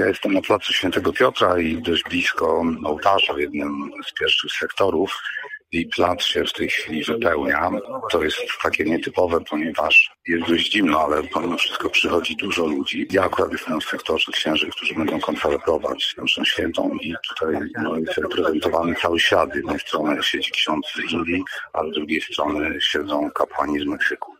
Ja jestem na placu Świętego Piotra i dość blisko ołtarza w jednym z pierwszych sektorów i plac się w tej chwili wypełnia. To jest takie nietypowe, ponieważ jest dość zimno, ale pomimo wszystko przychodzi dużo ludzi. Ja akurat jestem w sektorze księży, którzy będą konferować naszą świętą i tutaj no, jest reprezentowany cały świat. Z jednej strony siedzi ksiądz z Indii, a z drugiej strony siedzą kapłani z Meksyku.